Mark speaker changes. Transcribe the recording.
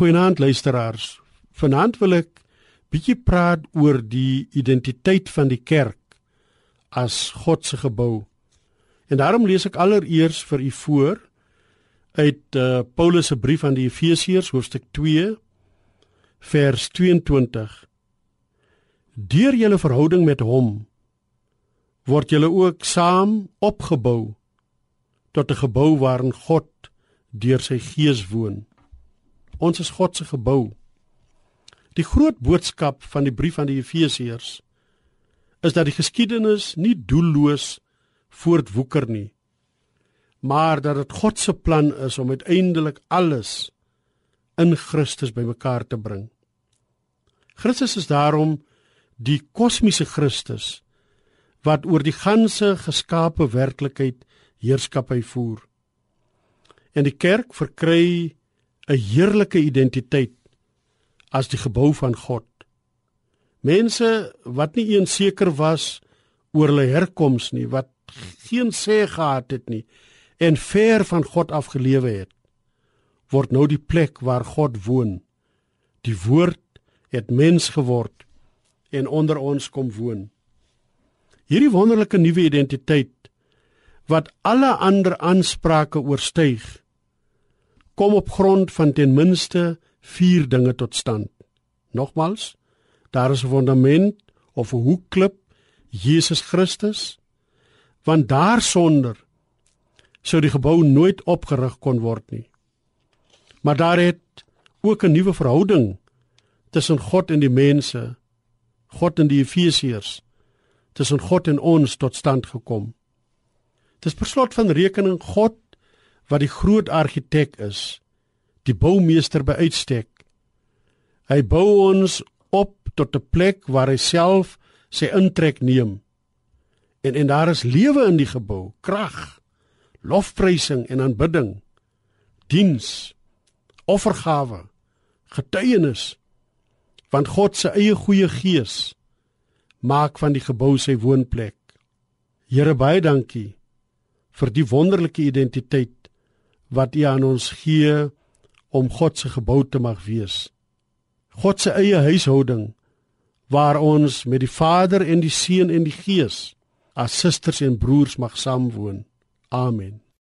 Speaker 1: Goeienaand luisteraars. Vanaand wil ek bietjie praat oor die identiteit van die kerk as God se gebou. En daarom lees ek allereers vir u voor uit uh, Paulus se brief aan die Efesiërs hoofstuk 2 vers 22. Deur julle verhouding met hom word julle ook saam opgebou tot 'n gebou waarin God deur sy gees woon. Ons is God se gebou. Die groot boodskap van die brief aan die Efesiërs is dat die geskiedenis nie doelloos voortwoeker nie, maar dat dit God se plan is om uiteindelik alles in Christus bymekaar te bring. Christus is daarom die kosmiese Christus wat oor die ganse geskape werklikheid heerskappy voer. En die kerk verkry 'n heerlike identiteit as die gebou van God. Mense wat nie eens seker was oor hulle herkoms nie, wat geen sê gehad het nie en ver van God afgelewe het, word nou die plek waar God woon. Die woord het mens geword en onder ons kom woon. Hierdie wonderlike nuwe identiteit wat alle ander aansprake oorstyg, kom op grond van ten minste vier dinge tot stand. Nogmals, daar is 'n fundament of 'n hoekklip, Jesus Christus, want daarsonder sou die gebou nooit opgerig kon word nie. Maar daar het ook 'n nuwe verhouding tussen God en die mense, God en die Efesiërs, tussen God en ons tot stand gekom. Dis per slot van rekening God wat die groot argitek is, die boumeester by uitstek. Hy bou ons op tot 'n plek waar hy self sy intrek neem. En en daar is lewe in die gebou, krag, lofprysing en aanbidding, diens, offergawe, getuienis want God se eie goeie gees maak van die gebou sy woonplek. Here baie dankie vir die wonderlike identiteit wat U aan ons gee om God se gebou te mag wees. God se eie huishouding waar ons met die Vader en die Seun en die Gees as susters en broers mag saamwoon. Amen.